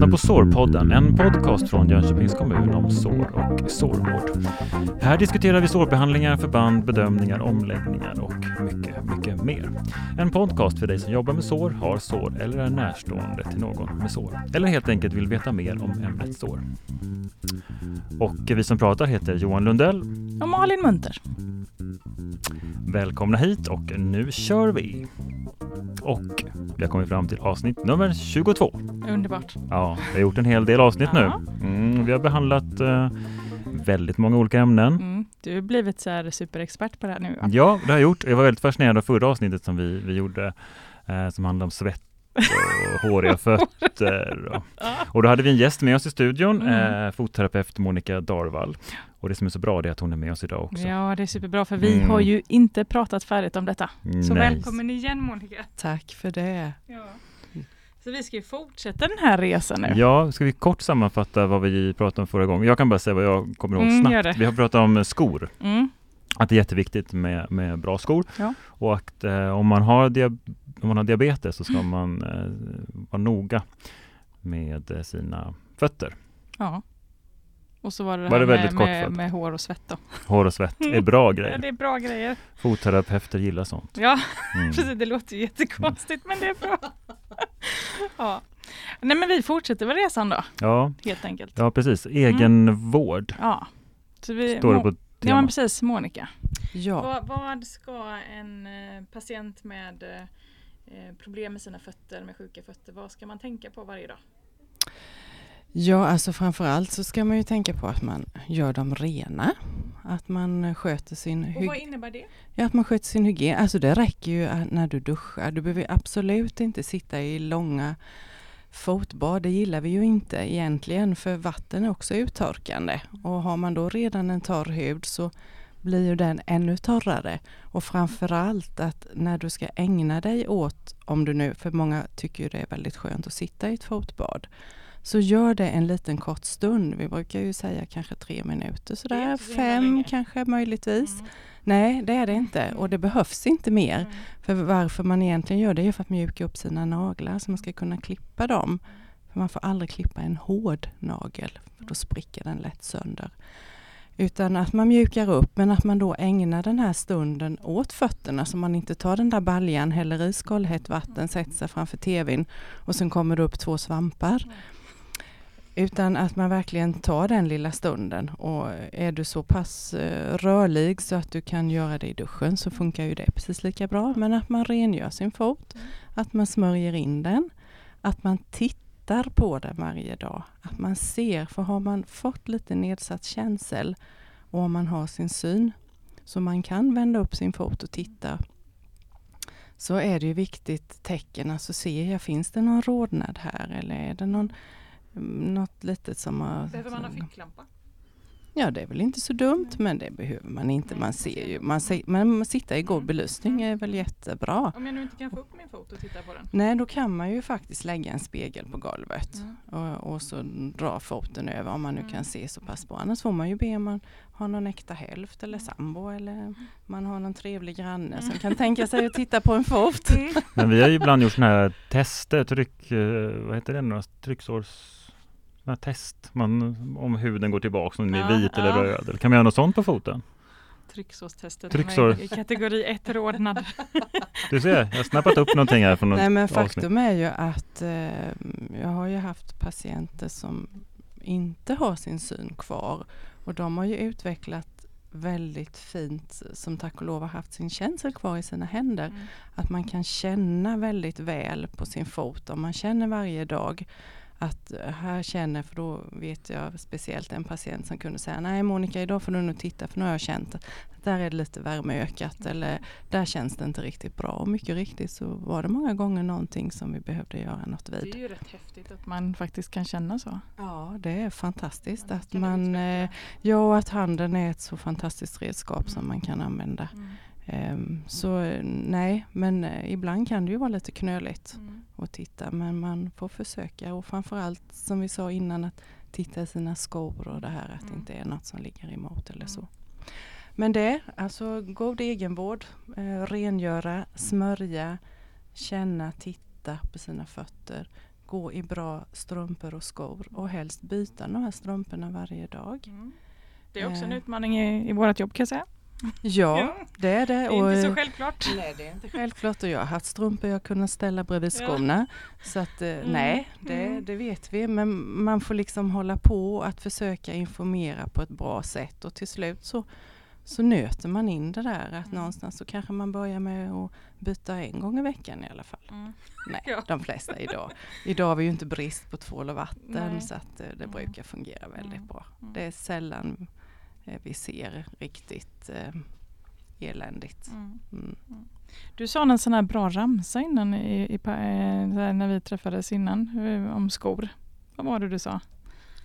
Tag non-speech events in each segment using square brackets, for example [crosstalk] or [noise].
lyssnar på Sårpodden, en podcast från Jönköpings kommun om sår och sårvård. Här diskuterar vi sårbehandlingar, förband, bedömningar, omläggningar och mycket, mycket mer. En podcast för dig som jobbar med sår, har sår eller är närstående till någon med sår. Eller helt enkelt vill veta mer om ämnet sår. Och vi som pratar heter Johan Lundell och Malin Munter. Välkomna hit och nu kör vi! Och vi har kommit fram till avsnitt nummer 22. Underbart. Ja, vi har gjort en hel del avsnitt Ja. nu. Mm, vi har behandlat eh, väldigt många olika ämnen. Mm. Du har blivit så här superexpert på det här nu va? Ja, det har jag gjort. Jag var väldigt fascinerad av förra avsnittet som vi, vi gjorde eh, som handlade om svett och [laughs] håriga fötter. Och, och då hade vi en gäst med oss i studion, Mm. eh, fotterapeut Monica Darvall. Och det som är så bra det är att hon är med oss idag också. Ja, det är superbra för vi Mm. har ju inte pratat färdigt om detta. Så Nej. välkommen igen Monica. Tack för det. Ja. Så vi ska ju fortsätta den här resan nu. Ja, ska vi kort sammanfatta vad vi pratade om förra gången? Jag kan bara säga vad jag kommer ihåg Mm, snabbt. Vi har pratat om skor. Mm. Att det är jätteviktigt med, med bra skor. Ja. Och att eh, om, man har dia- om man har diabetes så ska man eh, vara noga med eh, sina fötter. ja. Och så var det det Var här det väldigt med, med, med hår och svett då. Hår och svett är bra Ja, grejer. det är bra grejer. Fotterapeuter gillar sånt. Ja, [laughs] Mm. precis. Det låter ju jättekonstigt men det är bra. [laughs] ja. Nej men vi fortsätter med resan då, Ja, helt enkelt. ja, precis. Egenvård Ja. Så vi, står det på Ja men temat. precis, Monica. Ja, Vad, vad ska en eh, patient med eh, problem med sina fötter, med sjuka fötter, vad ska man tänka på varje dag? Ja, alltså framförallt så ska man ju tänka på att man gör dem rena. Att man sköter sin, Och vad innebär det? ja, att man sköter sin hygien. Alltså det räcker ju när du duschar. Du behöver absolut inte sitta i långa fotbad. Det gillar vi ju inte egentligen för vatten är också uttorkande. Och har man då redan en torr hud så blir ju den ännu torrare. Och framförallt att när du ska ägna dig åt, om du nu, för många tycker ju det är väldigt skönt att sitta i ett fotbad, så gör det en liten kort stund. Vi brukar ju säga kanske tre minuter sådär, så fem länge. kanske möjligtvis. Mm. Nej, det är det inte och det behövs inte mer. Mm. För varför man egentligen gör det är för att mjuka upp sina naglar så man ska kunna klippa dem. För man får aldrig klippa en hård nagel för då spricker den lätt sönder. Utan att man mjukar upp men att man då ägnar den här stunden åt fötterna så man inte tar den där baljan, häller i skållhett vatten, sätter sig framför tvn och sen kommer det upp två svampar. Utan att man verkligen tar den lilla stunden och är du så pass eh, rörlig så att du kan göra det i duschen så funkar ju det precis lika bra. Men att man rengör sin fot, att man smörjer in den, att man tittar på den varje dag. Att man ser, för har man fått lite nedsatt känsel och om man har sin syn så man kan vända upp sin fot och titta så är det ju viktigt tecken, alltså ser jag, finns det någon rodnad här eller är det någon, något litet som har... Behöver man ha ficklampa? Ja, det är väl inte så dumt, men det behöver man inte. Man ser ju, man ser, men sitta i god belysning är väl jättebra. Om jag nu inte kan få upp min fot och titta på den? Nej, då kan man ju faktiskt lägga en spegel på golvet Ja. och, och så dra foten över om man nu Mm. kan se så pass bra. Annars får man ju be om man har någon äkta hälft eller Mm. sambo eller man har någon trevlig granne som kan tänka sig att titta på en fot. [laughs] Mm. Men vi har ju ibland gjort sådana här tester, tryck, eh, vad heter det nu? Trycksårs... här Test, man, om huden går tillbaka, om den är Ja, vit eller ja. röd. Eller kan man göra något sånt på foten? Trycksårstestet Trycksår. i kategori 1 rodnad. Du ser, jag har snappat upp någonting här från något Nej men avsnitt. faktum är ju att eh, jag har ju haft patienter som inte har sin syn kvar och de har ju utvecklat väldigt fint, som tack och lov har haft sin känsel kvar i sina händer. Mm. Att man kan känna väldigt väl på sin fot om man känner varje dag att här känner, för då vet jag speciellt en patient som kunde säga nej Monica idag får du nog titta för nu har jag känt att där är det lite värmeökat eller där känns det inte riktigt bra. Och mycket riktigt så var det många gånger någonting som vi behövde göra något Det är vid. ju rätt häftigt att man faktiskt kan känna så. Ja, det är fantastiskt Man att man, eh, ja och att handen är ett så fantastiskt redskap som man kan använda. Mm. Ehm, Så nej, men eh, ibland kan det ju vara lite knöligt Mm. att titta men man får försöka och framförallt som vi sa innan att titta i sina skor och det här att det Mm. inte är något som ligger emot eller Mm. så. Men det, alltså god egenvård, eh, rengöra, smörja, känna, titta på sina fötter, gå i bra strumpor och skor och helst byta de här strumporna varje dag. Mm. Det är också en Eh. utmaning i, i vårt jobb kan jag säga. Ja, Ja. det är det. Det är och, inte så självklart. Nej, det är inte självklart och jag har haft strumpor jag kunnat ställa bredvid Ja. skorna. Så att eh, nej, det, mm. det vet vi. Men man får liksom hålla på att försöka informera på ett bra sätt och till slut så, så nöter man in det där att Mm. någonstans så kanske man börjar med att byta en gång i veckan i alla fall. Mm. Nej, [laughs] Ja. de flesta idag. Idag har vi ju inte brist på tvål och vatten Nej. så att eh, det Mm. brukar fungera väldigt Mm. bra. Mm. Det är sällan vi ser riktigt eh, eländigt. Mm. Mm. Du sa en sån här bra ramsa innan i, i, eh, när vi träffades innan eh, om skor. Vad var det du sa?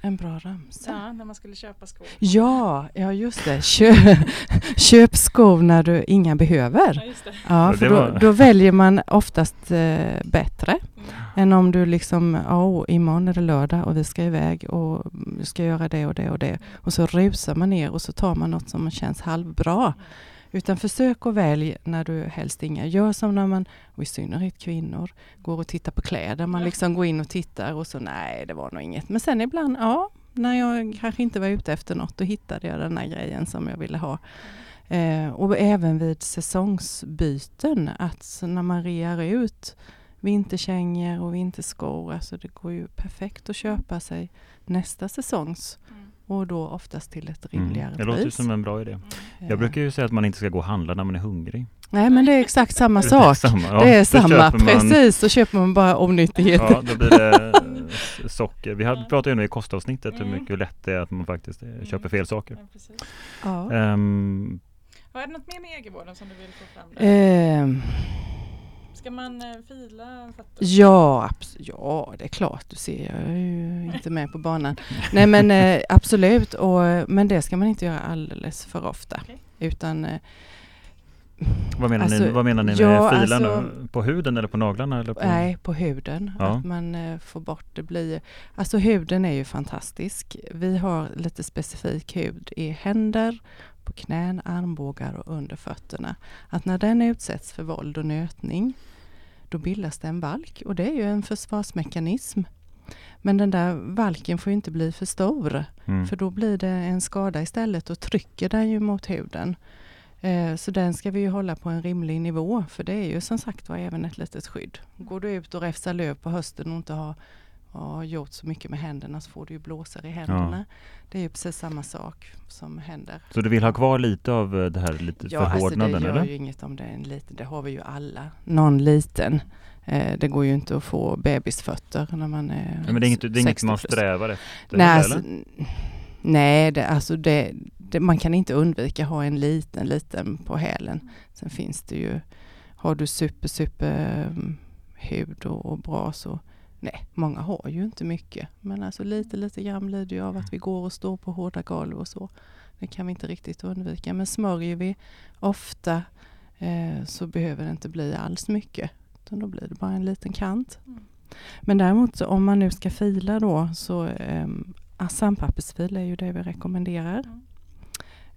En bra ramsa. Ja, när man skulle köpa skor. Ja, ja just det. Kö, [laughs] köp skor när du inga behöver. Ja, just det. Ja, för då, då väljer man oftast eh, bättre Mm. än om du liksom, ja imorgon är det lördag och vi ska iväg och vi ska göra det och det och det. Och så rusar man ner och så tar man något som känns halvbra. Utan försök att välja när du helst inga. Gör som när man, och i synnerhet kvinnor, går och tittar på kläder. Man liksom går in och tittar och så nej, det var nog inget. Men sen ibland, ja, när jag kanske inte var ute efter något, då hittade jag den här grejen som jag ville ha. Eh, och även vid säsongsbyten, att när man rear ut vinterkängor och vinterskor, alltså det går ju perfekt att köpa sig nästa säsongs Mm. Och då oftast till ett Mm. rimligare Det låter ju pris. som en bra idé. Mm. Eh, Jag brukar ju säga att man inte ska gå och handla när man är hungrig. Nej men det är exakt [laughs] samma Det är sak. samma, ja, det är samma, precis. Så köper man bara omnyttigheter. Ja, då blir det [laughs] eh, socker. Vi pratade ju nu i kostavsnittet hur Mm. mycket lätt det är att man faktiskt eh, Mm. köper fel saker. Ja, precis. Ja. Ehm, Vad är det något mer med egenvården som du vill få fram? Ska man eh, fila fötter? ja, ja, det är klart. Du ser, jag är ju inte med på banan. Nej men eh, absolut, och, men det ska man inte göra alldeles för ofta. Okej. Utan eh, vad, menar ni, Alltså, vad menar ni med ja, fila alltså- nu? På huden eller på naglarna? Eller på... Nej, på huden. Ja. Att man eh, får bort det blir... Alltså huden är ju fantastisk. Vi har lite specifik hud i händer, på knän, armbågar och under fötterna. Att när den utsätts för våld och nötning då bildas det en valk och det är ju en försvarsmekanism. Men den där valken får inte bli för stor Mm. för då blir det en skada istället och trycker den ju mot huden. Eh, så den ska vi ju hålla på en rimlig nivå för det är ju som sagt var även ett litet skydd. Går du ut och räfsar löv på hösten och inte har, har gjort så mycket med händerna så får du ju blåsor i händerna. Det är ju precis samma sak som händer. Så du vill ha kvar lite av eh, det här lite Ja, alltså det förhårdnaden gör eller? ju inget om det är en liten, det har vi ju alla. Någon liten. Eh, det går ju inte att få bebisfötter när man är Ja, men det är inget, det är inget 60 man strävar efter? Nej, alltså, nej det, alltså det, det, man kan inte undvika att ha en liten, liten på hälen. Sen finns det ju, har du super, super um, hud och, och bra så, nej, många har ju inte mycket. Men alltså lite, lite grann blir det ju av att vi går och står på hårda golv och så. Det kan vi inte riktigt undvika. Men smörjer vi ofta eh, så behöver det inte bli alls mycket. Utan då blir det bara en liten kant. Mm. Men däremot så om man nu ska fila då så um, sandpappersfil är ju det vi rekommenderar.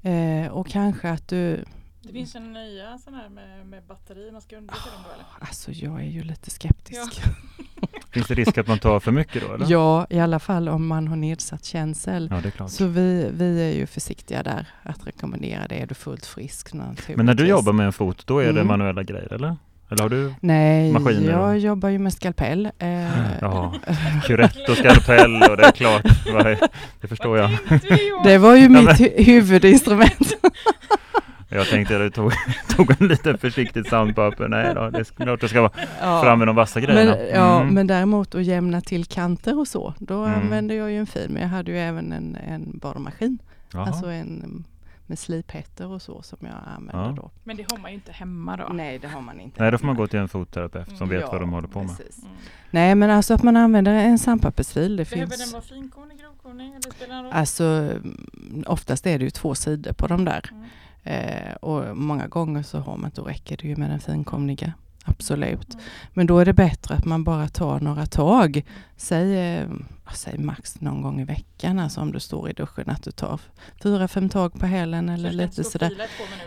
Eh, och kanske att du, Det finns en nya sån här med, med batteri. Man ska undvika dem då eller? alltså jag är ju lite skeptisk. [laughs] Finns det risk att man tar för mycket då eller? Ja, i alla fall om man har nedsatt känsel. Ja, det är klart. Så vi, vi är ju försiktiga där att rekommendera det. Är du fullt frisk naturligtvis. Men när du jobbar med en fot, då är det Mm. manuella grejer eller? Eller har du? Nej, maskiner jag och- jobbar ju med skalpell. Eh, [laughs] Ja, [laughs] kurett och skalpell och det är klart. Det förstår jag. Det var ju mitt men- hu- huvudinstrument. [laughs] Jag tänkte att du tog, [laughs] tog en liten försiktigt sandpapper. Nej då, det är klart det ska vara Ja. fram med de vassa grejerna. Men, ja, Mm. men däremot att jämna till kanter och så, då Mm. använde jag ju en fin, men jag hade ju även en, en borrmaskin. Jaha. Alltså en mm, med sliphetter och så som jag använder Ja. då. Men det har man ju inte hemma då. Nej, det har man inte. Nej, då får man gå till en fotterapeut som Mm. vet Ja, vad de håller på med. precis. Mm. Nej, men alltså att man använder en sandpappersfil, det Behöver finns... den vara finkornig, grovkornig eller spelar det någon roll? Alltså mm, oftast är det ju två sidor på de där. Mm. Eh, och många gånger så har man, då räcker det ju med den finkomniga. Absolut. Mm. Men då är det bättre att man bara tar några tag. Säg, eh, säg max någon gång i veckan, alltså om du står i duschen, att du tar fyra, fem tag på hälen eller inte lite sådär.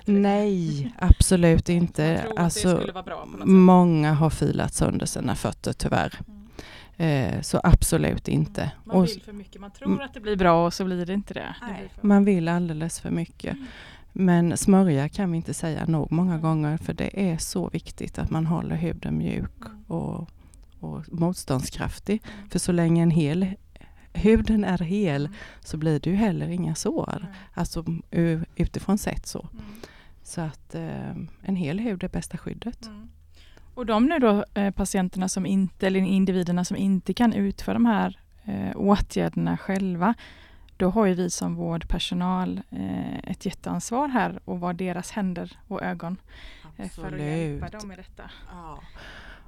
Nej, absolut inte. Man Alltså, många har filat sönder sina fötter tyvärr. Mm. Eh, så absolut inte. Mm. Man Och vill för mycket. Man tror att det blir bra och så blir det inte det. för... man vill alldeles för mycket. Mm. Men smörja kan vi inte säga nog många gånger för det är så viktigt att man håller huden mjuk Mm. och, och motståndskraftig. För så länge en hel huden är hel Mm. så blir det ju heller inga sår. Alltså utifrån sett så. Mm. Så att eh, en hel hud är bästa skyddet. Mm. Och de nu då eh, patienterna som inte, eller individerna som inte kan utföra de här eh, åtgärderna själva, då har ju vi som vårdpersonal eh, ett jätteansvar här och vara deras händer och ögon eh, för att hjälpa dem med detta.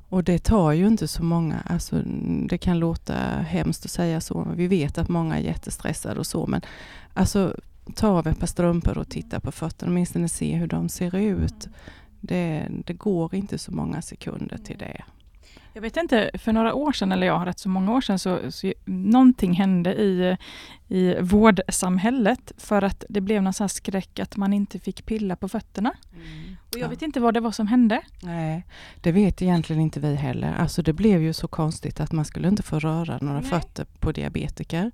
Och det tar ju inte så många, alltså det kan låta hemskt att säga så, vi vet att många är jättestressade och så, men alltså ta av ett par strumpor och titta på fötterna, åtminstone se hur de ser ut. Det, det går inte så många sekunder till det. Jag vet inte, för några år sedan, eller jag har rätt så många år sedan, så, så någonting hände i, i vårdsamhället för att det blev någon sån skräck att man inte fick pilla på fötterna. Och jag Ja. vet inte vad det var som hände. Nej, det vet egentligen inte vi heller. Alltså det blev ju så konstigt att man skulle inte få röra några Nej. fötter på diabetiker.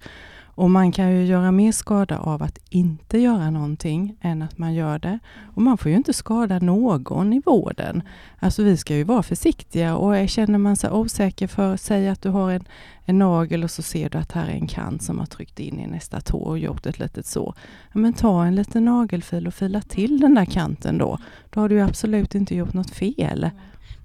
Och man kan ju göra mer skada av att inte göra någonting än att man gör det. Och man får ju inte skada någon i vården. Alltså vi ska ju vara försiktiga och känner man sig osäker för, säg att du har en, en nagel och så ser du att här är en kant som har tryckt in i nästa tå och gjort ett litet så. Ja, men ta en liten nagelfil och fila till den där kanten då. Då har du ju absolut inte gjort något fel.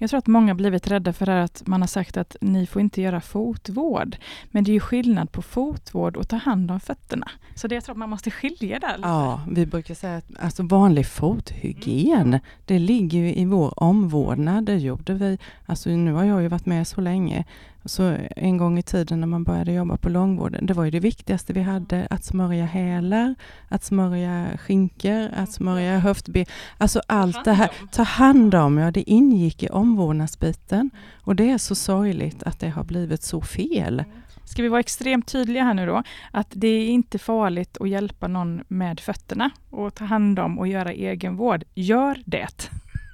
Jag tror att många blivit rädda för att man har sagt att ni får inte göra fotvård. Men det är ju skillnad på fotvård och ta hand om fötterna. Så det jag tror att man måste skilja där. lite. Ja, vi brukar säga att alltså vanlig fothygien, det ligger ju i vår omvårdnad. Det gjorde vi, alltså nu har jag ju varit med så länge. Så en gång i tiden när man började jobba på långvården, det var ju det viktigaste vi hade, att smörja hälar, att smörja skinkor, att smörja höftben. Alltså allt det här. Ta hand om, ja det ingick i omvårdnadsbiten. Och det är så sorgligt att det har blivit så fel. Ska vi vara extremt tydliga här nu då? Att det är inte farligt att hjälpa någon med fötterna och ta hand om och göra egenvård. Gör det!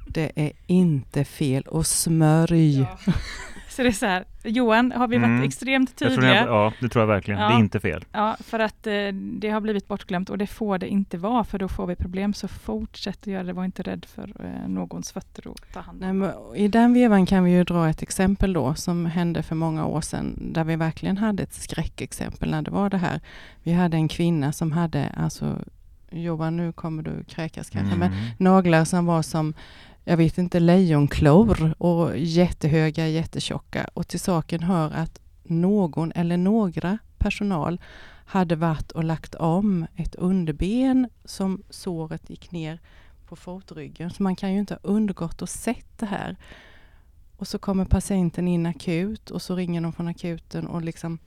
Det är inte fel och smörj. [laughs] Så det är så här, Johan, har vi varit Mm. extremt Jag tror tydliga? jag, ja, det tror jag verkligen. Ja. Det är inte fel. Ja, för att eh, det har blivit bortglömt och det får det inte vara för då får vi problem. Så fortsätt att göra det, var inte rädd för eh, någons fötter och ta hand Nej, om. men I den vevan kan vi ju dra ett exempel då som hände för många år sedan där vi verkligen hade ett skräckexempel när det var det här. Vi hade en kvinna som hade, alltså Johan nu kommer du kräkas kanske, men Mm. naglar som var som jag vet inte, lejonklor och jättehöga, jättetjocka. Och till saken hör att någon eller några personal hade varit och lagt om ett underben som såret gick ner på fotryggen. Så man kan ju inte ha undgått att sett det här. Och så kommer patienten in akut och så ringer de från akuten och liksom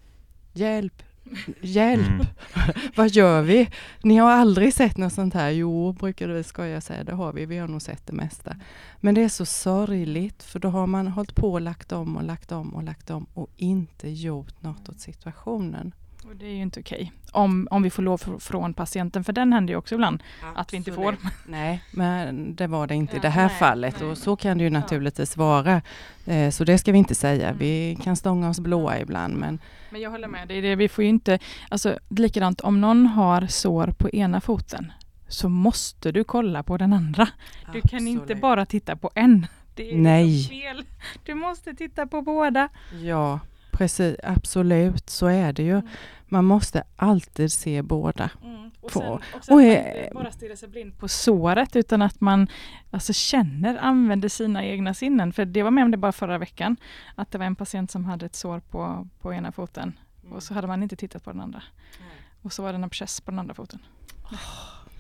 Hjälp! Hjälp! Mm. [laughs] Vad gör vi? Ni har aldrig sett något sånt här? Jo, brukade vi skoja säga, det har vi. Vi har nog sett det mesta. Men det är så sorgligt, för då har man hållit på och lagt om och lagt om och lagt om och inte gjort något åt situationen. Och det är ju inte okej. Om, om vi får lov fr- från patienten, för den händer ju också ibland att vi inte får. Nej, men det var det inte i Ja, det här nej, fallet nej. och så kan det ju naturligtvis vara. Eh, Så det ska vi inte säga. Mm. Vi kan stånga oss blåa ibland, men Men jag håller med dig, det är det, vi får ju inte, alltså likadant om någon har sår på ena foten så måste du kolla på den andra. Du kan inte absolut. bara titta på en. Det är Nej. fel. Du måste titta på båda. Ja, precis. Absolut, så är det ju. Mm. Man måste alltid se båda. Och Få- sen och man är- inte bara stirrar sig blind på såret utan att man alltså känner, använder sina egna sinnen. För det var med om det bara förra veckan. Att det var en patient som hade ett sår på, på ena foten och så hade man inte tittat på den andra. Och så var det en abscess på den andra foten.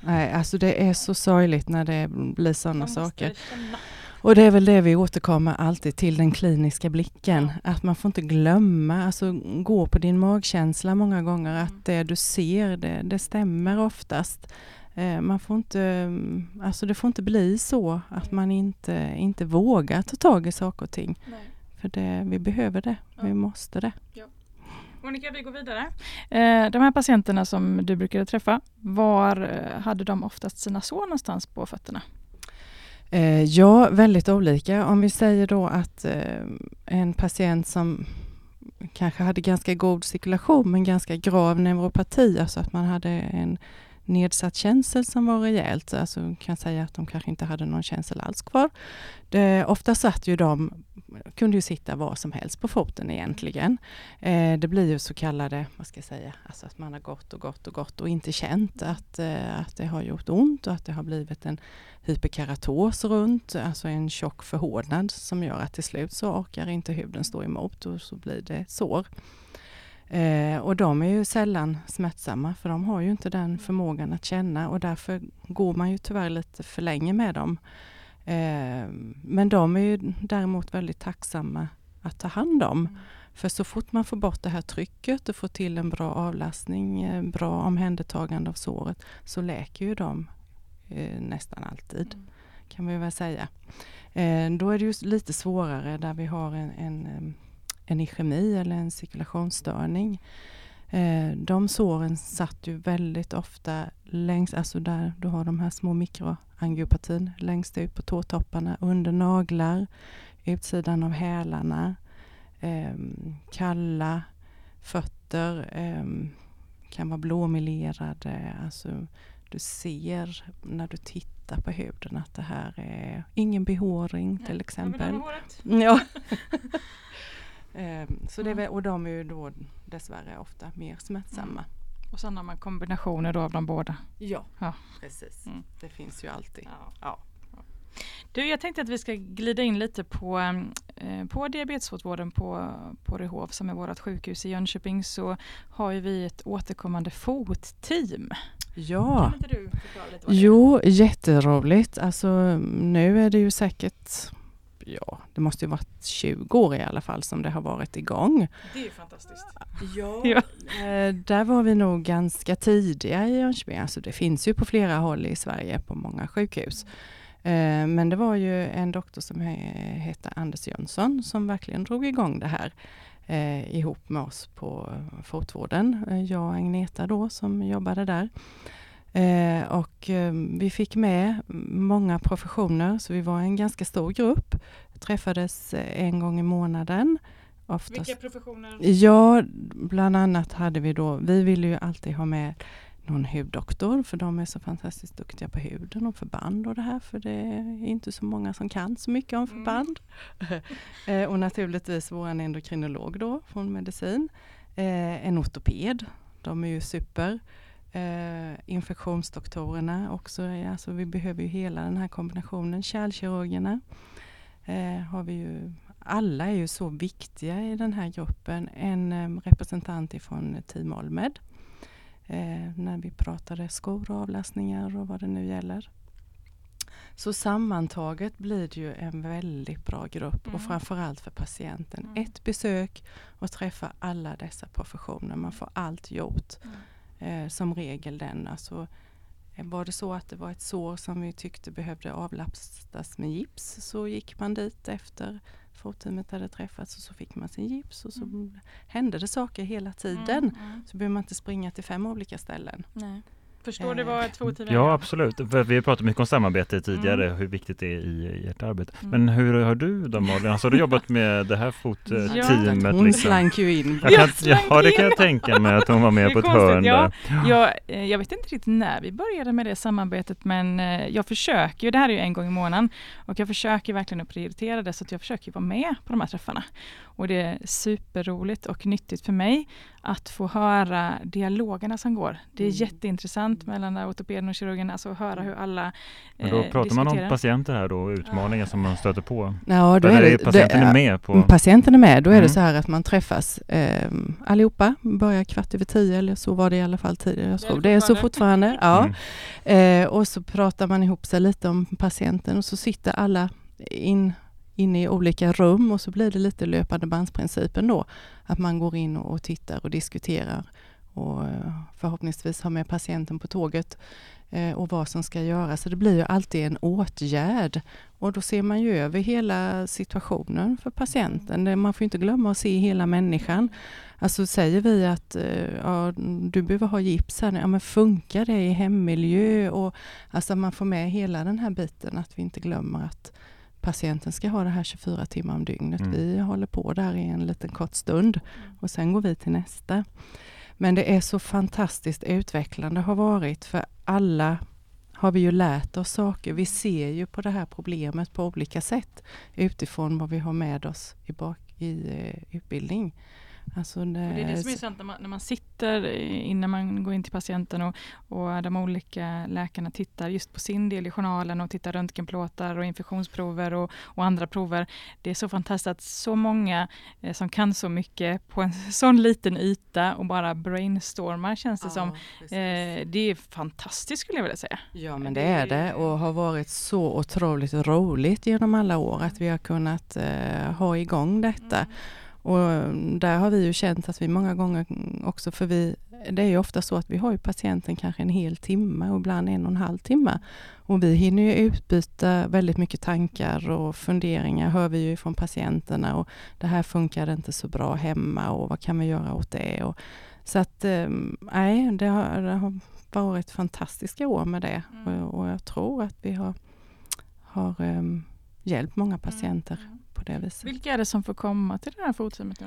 Nej, alltså det är så sorgligt när det blir sådana saker. känna. Och det är väl det vi återkommer alltid till, den kliniska blicken. Att man får inte glömma, alltså gå på din magkänsla många gånger, Mm. att det du ser, det, det stämmer oftast. Eh, Man får inte, mm, alltså det får inte bli så att man inte, inte vågar ta tag i saker och ting. Nej. För det, vi behöver det, vi Ja. måste det. Monica, vi går vidare. Eh, de här patienterna som du brukade träffa, var eh, hade de oftast sina sår någonstans på fötterna? Eh, ja, väldigt olika. Om vi säger då att eh, en patient som kanske hade ganska god cirkulation men ganska grav neuropati, alltså att man hade en nedsatt känsel som var rejält. Alltså kan säga att de kanske inte hade någon känsel alls kvar. Det, ofta satt ju de, kunde ju sitta var som helst på foten egentligen. Eh, det blir ju så kallade, vad ska jag säga, alltså att man har gått och gått och gått och inte känt att, eh, att det har gjort ont och att det har blivit en hyperkeratos runt, alltså en tjock förhårdnad som gör att till slut så orkar inte huden stå emot och så blir det sår. Eh, och de är ju sällan smärtsamma för de har ju inte den förmågan att känna och därför går man ju tyvärr lite för länge med dem. Eh, men de är ju däremot väldigt tacksamma att ta hand om. Mm. För så fort man får bort det här trycket och får till en bra avlastning, eh, bra omhändertagande av såret, så läker ju de eh, nästan alltid, mm. kan vi väl säga. Eh, då är det ju lite svårare där vi har en, en eh, en ischemi eller en cirkulationsstörning. Eh, de såren satt ju väldigt ofta längst, alltså där du har de här små mikroangiopatin längst ut på tåtopparna, under naglar, utsidan av hälarna, eh, kalla fötter, eh, kan vara blåmelerade. Alltså, du ser när du tittar på huden att det här är ingen behåring till exempel. Ja. [laughs] [laughs] Ehm, så det, mm. och de är ju då dessvärre ofta mer smärtsamma. Mm. Och sen har man kombinationer då av de båda. Ja, ja. precis. Mm. Det finns ju alltid. Ja. ja. Du, jag tänkte att vi ska glida in lite på, eh, på diabetesvården på, på Rehov som är vårt sjukhus i Jönköping så har ju vi ett återkommande fotteam. Ja, kan inte du lite vad jo jätteroligt. Alltså nu är det ju säkert ja, det måste ju varit 20 år i alla fall som det har varit igång. Det är ju fantastiskt. Ja, [laughs] ja. Eh, där var vi nog ganska tidiga i Jönköping. Alltså det finns ju på flera håll i Sverige på många sjukhus. Eh, men det var ju en doktor som hette Anders Jönsson som verkligen drog igång det här eh, ihop med oss på fotvården. Jag och Agneta då som jobbade där. Eh, och eh, vi fick med många professioner, så vi var en ganska stor grupp. Träffades eh, en gång i månaden. Oftast. Vilka professioner? Ja, bland annat hade vi då, vi ville ju alltid ha med någon huddoktor, för de är så fantastiskt duktiga på huden och förband och det här, för det är inte så många som kan så mycket om mm. förband. Mm. [laughs] och naturligtvis vår endokrinolog då, från medicin. Eh, en ortoped, de är ju super. Eh, infektionsdoktorerna också, alltså vi behöver ju hela den här kombinationen. Kärlkirurgerna eh, har vi ju, alla är ju så viktiga i den här gruppen. En eh, representant ifrån Team Olmed, eh, när vi pratade skor och avlastningar och vad det nu gäller. Så sammantaget blir det ju en väldigt bra grupp mm. och framförallt för patienten. Mm. Ett besök och träffa alla dessa professioner, man får allt gjort. Mm eh, som regel den. Alltså, eh, var det så att det var ett sår som vi tyckte behövde avlastas med gips så gick man dit efter fotteamet hade träffats och så fick man sin gips och så mm. hände det saker hela tiden. Mm, mm. Så behöver man inte springa till fem olika ställen. Nej. Förstår du vad två timmar Ja absolut, för vi har pratat mycket om samarbete tidigare, mm. hur viktigt det är i, i ert arbete. Mm. Men hur har du då Malin, alltså, har du jobbat med det här fotteamet? Ja, hon liksom? slank ju in. Jag kan, jag ja det kan jag tänka mig att hon var med på ett hörn ja. där. Jag, eh, jag vet inte riktigt när vi började med det samarbetet men eh, jag försöker ju, det här är ju en gång i månaden och jag försöker verkligen att prioritera det så att jag försöker vara med på de här träffarna. Och det är superroligt och nyttigt för mig att få höra dialogerna som går. Det är mm. jätteintressant mellan ortopeden och kirurgen, alltså att höra hur alla eh, Då pratar diskuterar. man om patienter här då, utmaningar som man stöter på. Ja, då är det, patienten det, är med på... Patienten är med, då är mm. det så här att man träffas eh, allihopa, börjar kvart över tio eller så var det i alla fall tidigare. Jag tror det är så fortfarande. Ja. Mm. Eh, och så pratar man ihop sig lite om patienten och så sitter alla in inne i olika rum och så blir det lite löpande bandsprincipen då. Att man går in och, tittar och diskuterar och eh, förhoppningsvis har med patienten på tåget eh, och vad som ska göras. Så det blir ju alltid en åtgärd och då ser man ju över hela situationen för patienten. Man får inte glömma att se hela människan. Alltså säger vi att eh, ja, du behöver ha gips här, ja men funkar det i hemmiljö? Och, alltså man får med hela den här biten, att vi inte glömmer att patienten ska ha det här 24 timmar om dygnet. Mm. Vi håller på där i en liten kort stund och sen går vi till nästa. Men det är så fantastiskt utvecklande har varit för alla har vi ju lärt oss saker. Vi ser ju på det här problemet på olika sätt utifrån vad vi har med oss i, bak, i eh, utbildning. Alltså det, Det är det som är sant när man, när man sitter innan man går in till patienten och, och de olika läkarna tittar just på sin del i journalen och tittar röntgenplåtar och infektionsprover och, och andra prover. Det är så fantastiskt att så många eh, som kan så mycket på en [laughs] sån liten yta och bara brainstormar känns det som. Eh, det är fantastiskt skulle jag vilja säga. Ja men det är det och har varit så otroligt roligt genom alla år att vi har kunnat eh, ha igång detta. Mm. Och där har vi ju känt att vi många gånger också, för vi, det är ju ofta så att vi har ju patienten kanske en hel timme och ibland en och en halv timme. Och vi hinner ju utbyta väldigt mycket tankar och funderingar hör vi ju från patienterna och det här funkar inte så bra hemma och vad kan vi göra åt det? Och, så att eh, nej, det har, det har varit fantastiska år med det Mm. och, och jag tror att vi har, har um, hjälpt många patienter Mm. På det viset. Vilka är det som får komma till det här då?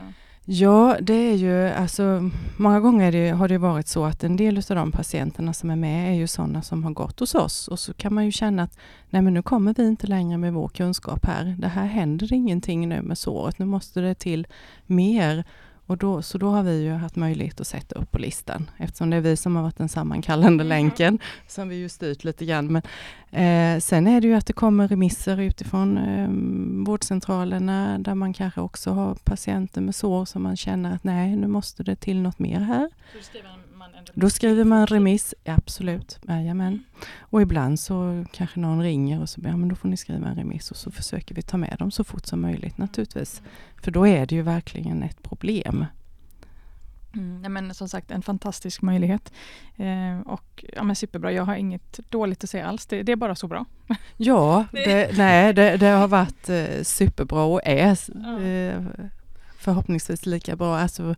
Ja, det är ju alltså många gånger det, har det varit så att en del av de patienterna som är med är ju sådana som har gått hos oss och så kan man ju känna att nej men nu kommer vi inte längre med vår kunskap här. Det här händer ingenting nu med såret, nu måste det till mer. Och då, så då har vi ju haft möjlighet att sätta upp på listan eftersom det är vi som har varit den sammankallande Mm. länken [laughs] som vi ju styrt lite grann. Men, eh, sen är det ju att det kommer remisser utifrån eh, vårdcentralerna där man kanske också har patienter med sår som man känner att nej, nu måste det till något mer här. Då skriver man remiss, ja, absolut, jajamän. Och ibland så kanske någon ringer och så ja, men då får ni skriva en remiss och så försöker vi ta med dem så fort som möjligt naturligtvis. För då är det ju verkligen ett problem. Mm, nej, men som sagt en fantastisk möjlighet. Eh, och ja, men superbra, jag har inget dåligt att säga alls. Det, det är bara så bra. Ja, [laughs] det, nej, det, det har varit eh, superbra och är Ja. eh, förhoppningsvis lika bra. Alltså,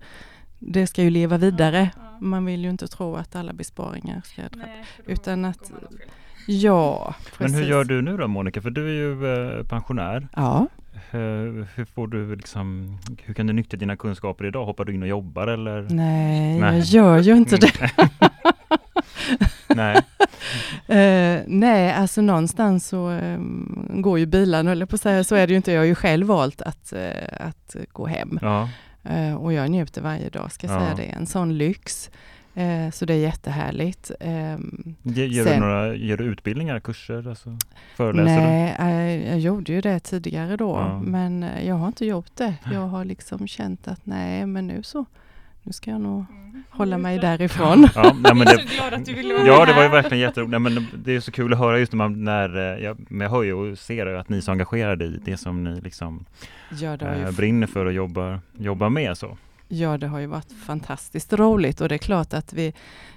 det ska ju leva vidare. Man vill ju inte tro att alla besparingar ska drabba. Utan att- Ja, Men hur precis. gör du nu då Monica? För du är ju eh, pensionär. Ja, Eh, hur får du liksom, hur kan du nyttja dina kunskaper idag? Hoppar du in och jobbar eller? nej, Nej. jag gör ju inte det. [laughs] Nej. [laughs] Eh, nej, alltså någonstans så eh, går ju bilarna, eller på att säga, så är det ju inte. Jag har ju själv valt att, eh, att gå hem. Ja. Eh, och jag njuter varje dag, ska jag Ja. säga det. är En sån lyx. Eh, så det är jättehärligt. Ehm, Ge, ger, du Sen- några, ger du utbildningar, kurser, alltså, föreläser du? nej, eh, jag gjorde ju det tidigare då, Ja. men jag har inte gjort det. [laughs] Jag har liksom känt att nej, men nu så, nu ska jag nog hålla mig därifrån. Ja, nej, men [laughs] det, så glad att du ville vara ja, det var ju verkligen jätteroligt. Nej, men det är så kul att höra just när man, när, eh, jag, jag hör ju och ser ju att ni är så engagerade i det som ni liksom Ja, eh, brinner för och jobbar, jobbar med så. Ja, det har ju varit fantastiskt roligt och det är klart att vi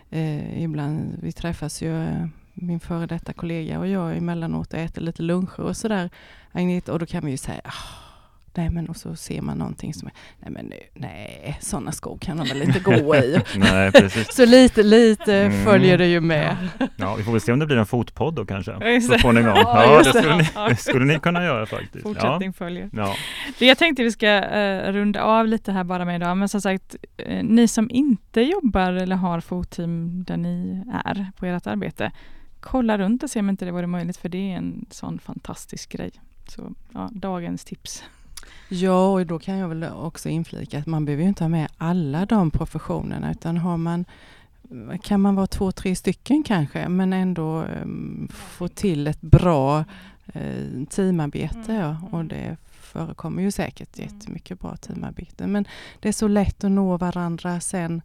eh, ibland, vi träffas ju, eh, min före detta kollega och jag emellanåt och äter lite luncher och sådär. Agneta, och då kan vi ju säga, ah, nej men och så ser man någonting som är, nej men nej, sådana skor kan de väl inte gå i. [laughs] Nej, precis. så lite, lite Mm. följer det ju med. Ja, vi får väl se om det blir en fotpodd då kanske. Ja, Så småningom. Ja, Ja, det skulle ni, Ja. det skulle ni kunna göra faktiskt. Ja. Fortsättning följer. Ja. Jag tänkte vi ska eh, runda av lite här bara med idag, men som sagt, eh, ni som inte jobbar eller har fotteam där ni är på ert arbete, kolla runt och se om inte det vore möjligt, för det är en sån fantastisk grej. Så ja, dagens tips. Ja, och då kan jag väl också inflika att man behöver ju inte ha med alla de professionerna utan har man kan man vara två, tre stycken kanske men ändå um, få till ett bra uh, teamarbete ja. och det förekommer ju säkert jättemycket bra teamarbete men det är så lätt att nå varandra sen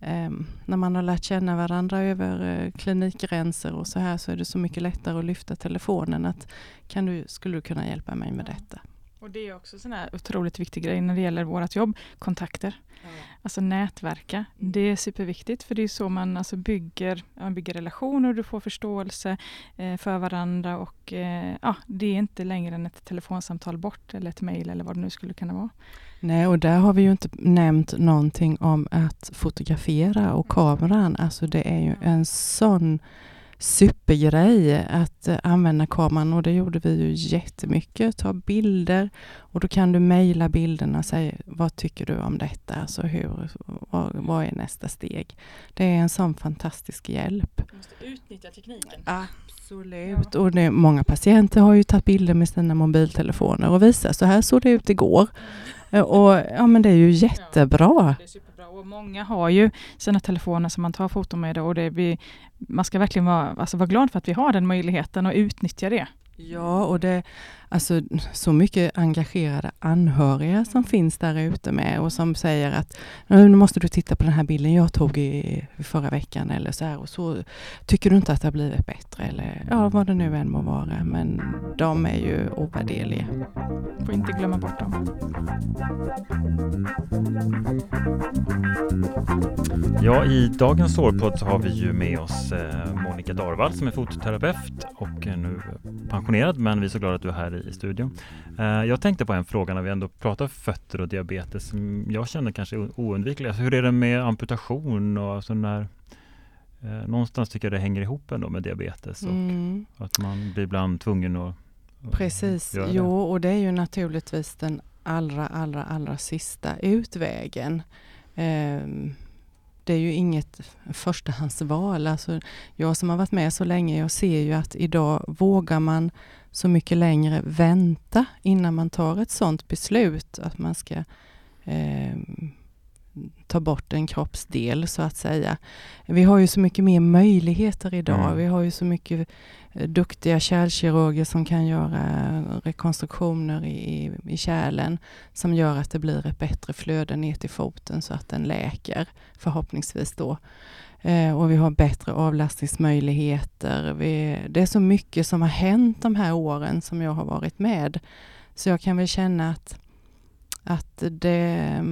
um, när man har lärt känna varandra över uh, klinikgränser och så här så är det så mycket lättare att lyfta telefonen att kan du, skulle du kunna hjälpa mig med detta? Och det är också en sån här otroligt viktig grej när det gäller vårt jobb, kontakter. Alltså nätverka. Det är superviktigt för det är så man alltså bygger, man bygger relationer, du får förståelse eh, för varandra och eh, ja, det är inte längre än ett telefonsamtal bort eller ett mejl eller vad det nu skulle kunna vara. Nej, och där har vi ju inte nämnt någonting om att fotografera och kameran. Alltså det är ju en sån supergrej att eh, använda kameran och det gjorde vi ju jättemycket. Ta bilder och då kan du mejla bilderna och säga vad tycker du om detta? Alltså hur, vad, vad är nästa steg? Det är en sån fantastisk hjälp. Du måste utnyttja tekniken. Absolut. Och det, många patienter har ju tagit bilder med sina mobiltelefoner och visat så här såg det ut igår. Eh, Och ja men det är ju jättebra. Superbra. Och många har ju sina telefoner som man tar foton med och det vi, man ska verkligen vara, alltså vara glad för att vi har den möjligheten och utnyttja det. Ja, och det alltså så mycket engagerade anhöriga som finns där ute med och som säger att nu måste du titta på den här bilden jag tog i förra veckan eller så här och så tycker du inte att det har blivit bättre eller ja, vad det nu än må vara. Men de är ju ovärderliga. Får inte glömma bort dem. Ja, i dagens sårpodd så har vi ju med oss eh, Monica Darvall som är fototerapeut och är nu pensionerad, men vi är så glada att du är här i, i studion. Eh, jag tänkte på en fråga när vi ändå pratar fötter och diabetes som jag känner kanske är oundviklig. Alltså, hur är det med amputation och alltså när eh, någonstans tycker jag det hänger ihop ändå med diabetes och Mm. att man blir ibland tvungen att att Precis, göra det. jo och det är ju naturligtvis den allra, allra, allra sista utvägen. Ehm, det är ju inget förstahandsval. Alltså, jag som har varit med så länge, jag ser ju att idag vågar man så mycket längre vänta innan man tar ett sådant beslut att man ska ehm, ta bort en kroppsdel så att säga. Vi har ju så mycket mer möjligheter idag. Mm. Vi har ju så mycket eh, duktiga kärlkirurger som kan göra rekonstruktioner i, i kärlen som gör att det blir ett bättre flöde ner till foten så att den läker förhoppningsvis då. Eh, och vi har bättre avlastningsmöjligheter. Vi, det är så mycket som har hänt de här åren som jag har varit med. Så jag kan väl känna att, att det,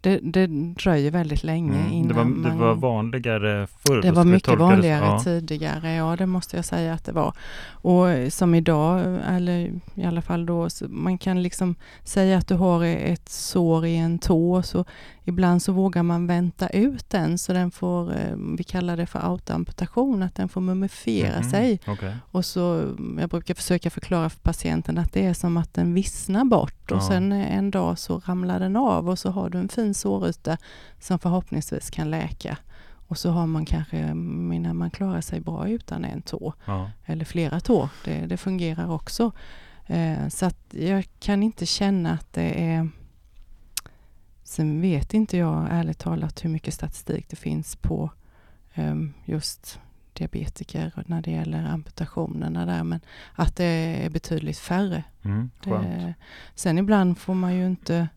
det, det dröjer väldigt länge Mm. innan Det, var, det man... var vanligare förr? Det var mycket vanligare Ja. tidigare, ja det måste jag säga att det var. Och som idag, eller i alla fall då, man kan liksom säga att du har ett sår i en tå, så ibland så vågar man vänta ut den så den får, eh, vi kallar det för autoamputation, att den får mumifiera Mhm. sig. Okej. Och så, jag brukar försöka förklara för patienten att det är som att den vissnar bort och Ja. sen en dag så ramlar den av och så har du en fin såryta som förhoppningsvis kan läka. Och så har man kanske, menar man klarar sig bra utan en tå Ja. eller flera tår. Det, det fungerar också. Eh, så att jag kan inte känna att det är Sen vet inte jag ärligt talat hur mycket statistik det finns på ehm, just diabetiker när det gäller amputationerna där men att det är betydligt färre. Mm. Det, sen ibland får man ju inte,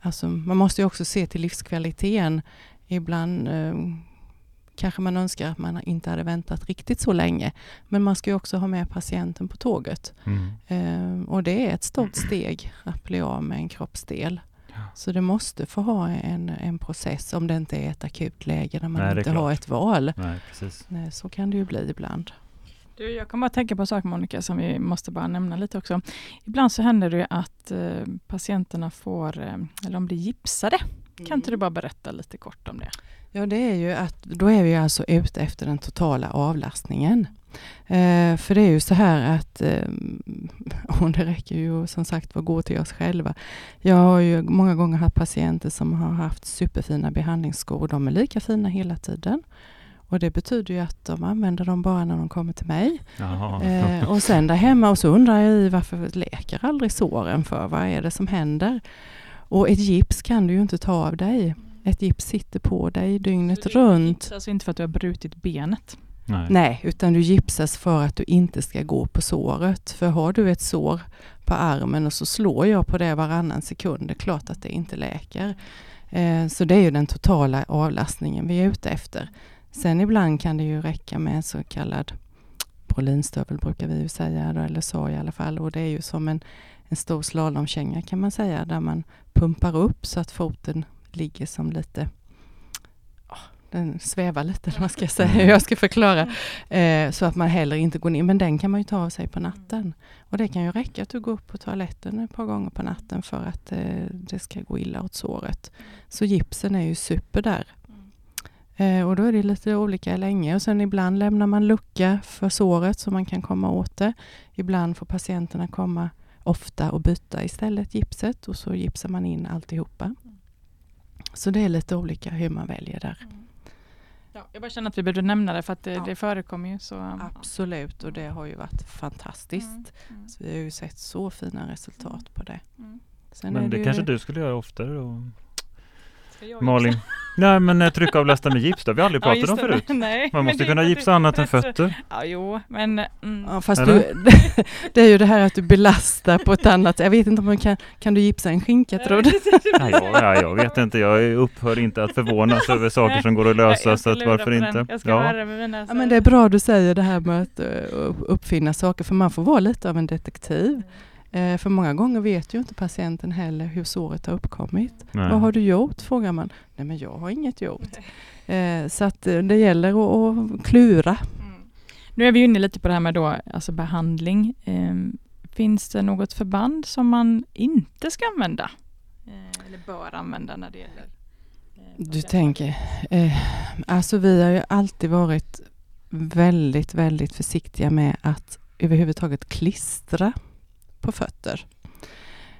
alltså man måste ju också se till livskvaliteten. Ibland eh, kanske man önskar att man inte hade väntat riktigt så länge. Men man ska ju också ha med patienten på tåget. Mm. Eh, och det är ett stort steg att bli av med en kroppsdel. Ja. Så det måste få ha en, en process om det inte är ett akut läge där man Nej, inte har ett val. Nej, precis. Nej, Så kan det ju bli ibland. Du, jag kommer att tänka på en sak Monica som vi måste bara nämna lite också. Ibland så händer det ju att eh, patienterna får, eh, eller de blir gipsade. Kan inte du bara berätta lite kort om det? Ja, det är ju att då är vi alltså ute efter den totala avlastningen. Eh, för det är ju så här att, eh, [laughs] och det räcker ju som sagt att gå till oss själva. Jag har ju många gånger haft patienter som har haft superfina behandlingsskor och de är lika fina hela tiden. Och det betyder ju att de använder dem bara när de kommer till mig. Eh, och sen där hemma och så undrar jag i varför läker aldrig såren för? Vad är det som händer? Och ett gips kan du ju inte ta av dig. Ett gips sitter på dig dygnet runt. Alltså inte för att du har brutit benet. Nej. Nej, utan du gipsas för att du inte ska gå på såret. För har du ett sår på armen och så slår jag på det varannan sekund, det är klart att det inte läker. Eh, så det är ju den totala avlastningen vi är ute efter. Sen ibland kan det ju räcka med en så kallad prolinstövel brukar vi ju säga, då, eller så i alla fall. Och det är ju som en, en stor slalomkänga kan man säga, där man pumpar upp så att foten ligger som lite den svävar lite, eller vad ska jag säga, hur jag ska förklara. Eh, så att man heller inte går ner, men den kan man ju ta av sig på natten. Och det kan ju räcka att du går upp på toaletten ett par gånger på natten för att eh, det ska gå illa åt såret. Så gipsen är ju super där. Eh, och då är det lite olika länge och sen ibland lämnar man lucka för såret så man kan komma åt det. Ibland får patienterna komma ofta och byta istället gipset och så gipsar man in alltihopa. Så det är lite olika hur man väljer där. Ja, jag bara känner att vi behövde nämna det för att det, Ja. det förekommer ju. Så, Absolut och det har ju varit fantastiskt. Mm, mm, Så vi har ju sett så fina resultat på det. mm. Sen Men är det ju- kanske du skulle göra oftare då? Malin? [laughs] Nej men tryckavlasta med gips då? Vi har aldrig Ja, pratat just om det. förut. Nej, Man måste kunna gipsa annat än fötter. Ja, jo, men... Mm. Ja, fast du, det är ju det här att du belastar på ett annat Jag vet inte om man kan, kan du gipsa en skinka tror du? Nej, jag, ja, jag vet inte, jag upphör inte att förvånas över saker som går att lösa Jag så att varför inte? Jag ska Ja. med mina... Ja, men det är bra du säger det här med att eh, uppfinna saker för man får vara lite av en detektiv. Eh, För många gånger vet ju inte patienten heller hur såret har uppkommit. Nej. Vad har du gjort? frågar man. Nej men jag har inget gjort. Eh, Så att eh, det gäller att, att klura. Mm. Nu är vi inne lite på det här med då, alltså behandling. Ehm, finns det något förband som man inte ska använda? Eh, eller bör använda när det gäller? eh, Du tänker, eh, alltså vi har ju alltid varit väldigt, väldigt försiktiga med att överhuvudtaget klistra på fötter.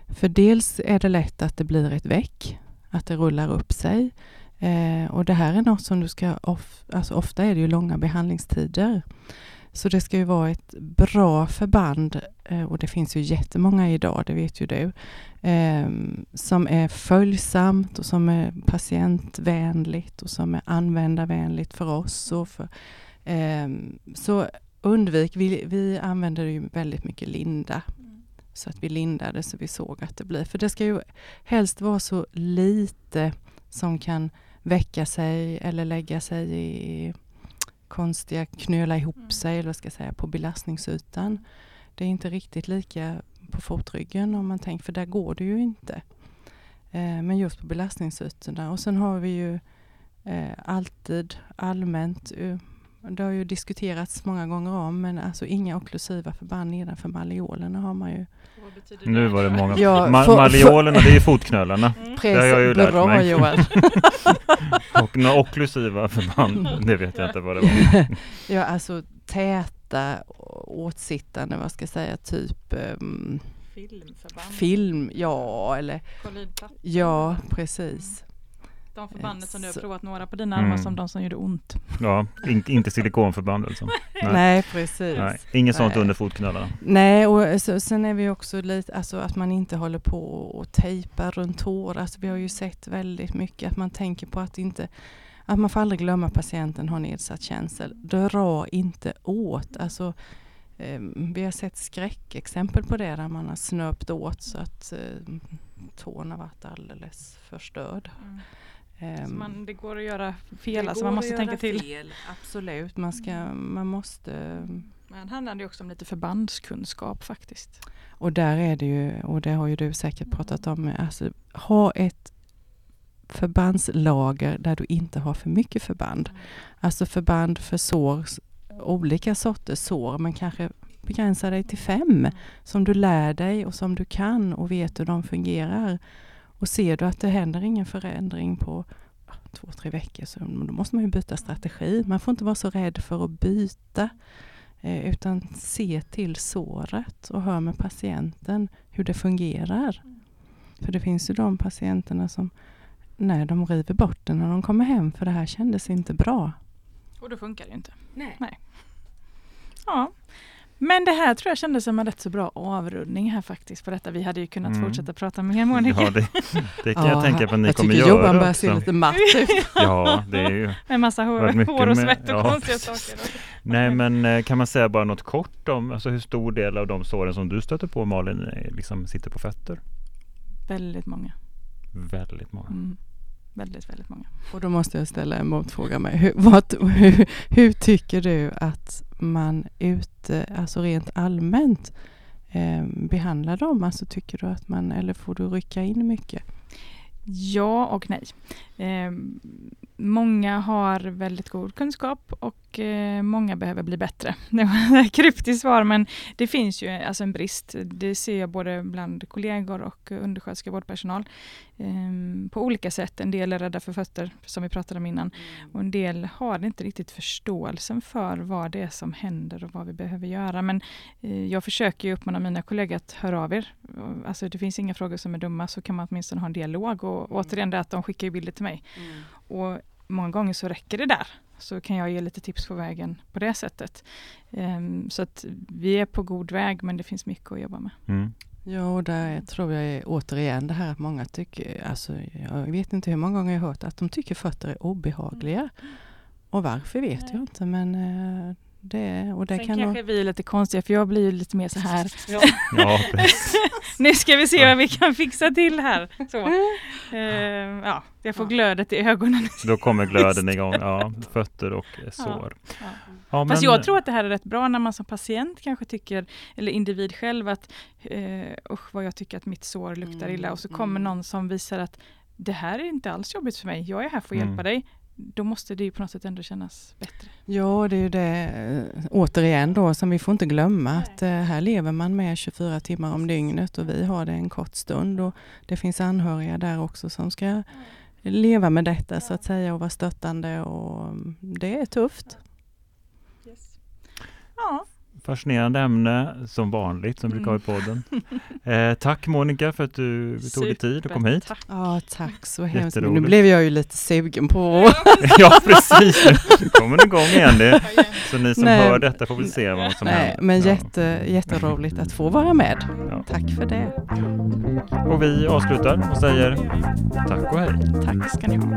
För dels är det lätt att det blir ett väck, att det rullar upp sig. Eh, och det här är något som du ska, of, alltså ofta är det ju långa behandlingstider. Så det ska ju vara ett bra förband eh, och det finns ju jättemånga idag, det vet ju du eh, som är följsamt och som är patientvänligt och som är användarvänligt för oss. Och för, eh, så undvik, vi, vi använder ju väldigt mycket linda. Så att vi lindade så vi såg att det blir. För det ska ju helst vara så lite som kan väcka sig eller lägga sig i konstiga, knöla ihop sig eller vad ska jag säga, på belastningsytan. Det är inte riktigt lika på fotryggen om man tänker, för där går det ju inte. Eh, men just på belastningsytorna. Och sen har vi ju eh, alltid allmänt, eh, det har ju diskuterats många gånger om, men alltså inga okklusiva förband nedanför malleolerna har man ju. Nu var det många. Ja, Ma- för- Malleolerna, det är ju fotknölarna. Mm. Det har jag ju lärt bra mig. Johan. [laughs] Och några okklusiva förband, det vet jag inte vad det var. ja, alltså täta, åtsittande, vad ska jag säga, typ ehm, Filmförband? film, ja, eller Kollidplattor? ja, precis. De förbanden som du har provat några på dina armar Mm. som de som gjorde ont. Ja, in, inte silikonförband alltså. [laughs] Nej. Nej, precis. Nej, inget sånt under fotknölarna. Nej, och så, sen är vi också lite, alltså att man inte håller på och tejpar runt tår. Alltså vi har ju sett väldigt mycket att man tänker på att inte, att man får aldrig glömma att patienten har nedsatt känsel. Dra inte åt. Alltså, eh, vi har sett skräckexempel på det där man har snöpt åt så att eh, tån har varit alldeles förstörd. Så Ehm, man, det går att göra fel, det alltså man måste tänka till. fel, Absolut, man, ska, man måste Men det handlar ju också om lite förbandskunskap faktiskt. Och där är det ju, och det har ju du säkert pratat om, alltså ha ett förbandslager där du inte har för mycket förband. Alltså förband för sår, olika sorters sår, men kanske begränsa dig till fem som du lär dig och som du kan och vet hur de fungerar. Och ser du att det händer ingen förändring på ja, två, tre veckor så då måste man ju byta strategi. Man får inte vara så rädd för att byta eh, utan se till såret och hör med patienten hur det fungerar. För det finns ju de patienterna som när de river bort den när de kommer hem för det här kändes inte bra. Och då funkar det ju inte. Nej. Ja. Men det här tror jag kändes som en rätt så bra avrundning här faktiskt på detta. Vi hade ju kunnat Mm. fortsätta prata mer Monica. Ja, det, det kan jag tänka på att ni jag kommer tycker göra Johan börjar se lite matt ut. [laughs] Ja, det är ju... Med massa hår, hår och svett och ja, konstiga saker. Nej, men eh, kan man säga bara något kort om alltså hur stor del av de såren som du stöter på Malin eh, liksom sitter på fötter? Väldigt många. Väldigt många. Mm. Väldigt, väldigt många. Och då måste jag ställa en motfråga med. Hur, vad, hur, hur tycker du att man ute, eh, alltså rent allmänt, eh, behandlar dem? Alltså tycker du att man, eller får du rycka in mycket? Ja och nej. Eh, många har väldigt god kunskap och eh, många behöver bli bättre. [laughs] Det var ett kryptiskt svar men det finns ju alltså en brist. Det ser jag både bland kollegor och undersköterska och vårdpersonal eh, på olika sätt. En del är rädda för fötter som vi pratade om innan och en del har inte riktigt förståelsen för vad det är som händer och vad vi behöver göra. Men eh, jag försöker ju uppmana mina kollegor att höra av er. Alltså det finns inga frågor som är dumma så kan man åtminstone ha en dialog och mm. återigen det att de skickar bilder till mig. Mm. Och många gånger så räcker det där. Så kan jag ge lite tips på vägen på det sättet. Um, så att vi är på god väg men det finns mycket att jobba med. Mm. Ja, och där tror jag är återigen det här att många tycker, alltså jag vet inte hur många gånger jag har hört att de tycker fötter är obehagliga. Mm. Och varför vet Nej. jag inte men uh, det, och det Sen kan kanske vi är lite konstiga för jag blir lite mer så här. [laughs] ja, ja [laughs] nu ska vi se vad vi kan fixa till här. Så. Uh, ja, jag får glödet i ögonen. Då kommer glöden igång, ja, fötter och sår. Ja, ja. Fast jag tror att det här är rätt bra när man som patient kanske tycker, eller individ själv, att uh, usch vad jag tycker att mitt sår luktar illa och så kommer mm. någon som visar att det här är inte alls jobbigt för mig, jag är här för att hjälpa mm. dig då måste det ju på något sätt ändå kännas bättre. Ja, det är ju det eh, återigen då som vi får inte glömma Nej. att eh, här lever man med 24 timmar om dygnet och vi har det en kort stund och det finns anhöriga där också som ska leva med detta så att säga och vara stöttande och mm, det är tufft. Yes. Ja, Fascinerande ämne som vanligt som brukar ha i mm. podden. Eh, tack Monica för att du tog dig tid och kom hit. Tack. Ja, tack så hemskt. Nu blev jag ju lite sugen på Ja, precis. Nu kommer den igång igen. Det. Så ni som Nej. hör detta får väl se vad som Nej, händer. Men ja. jätte, jätteroligt att få vara med. Ja. Tack för det. Och vi avslutar och säger tack och hej. Tack ska ni ha.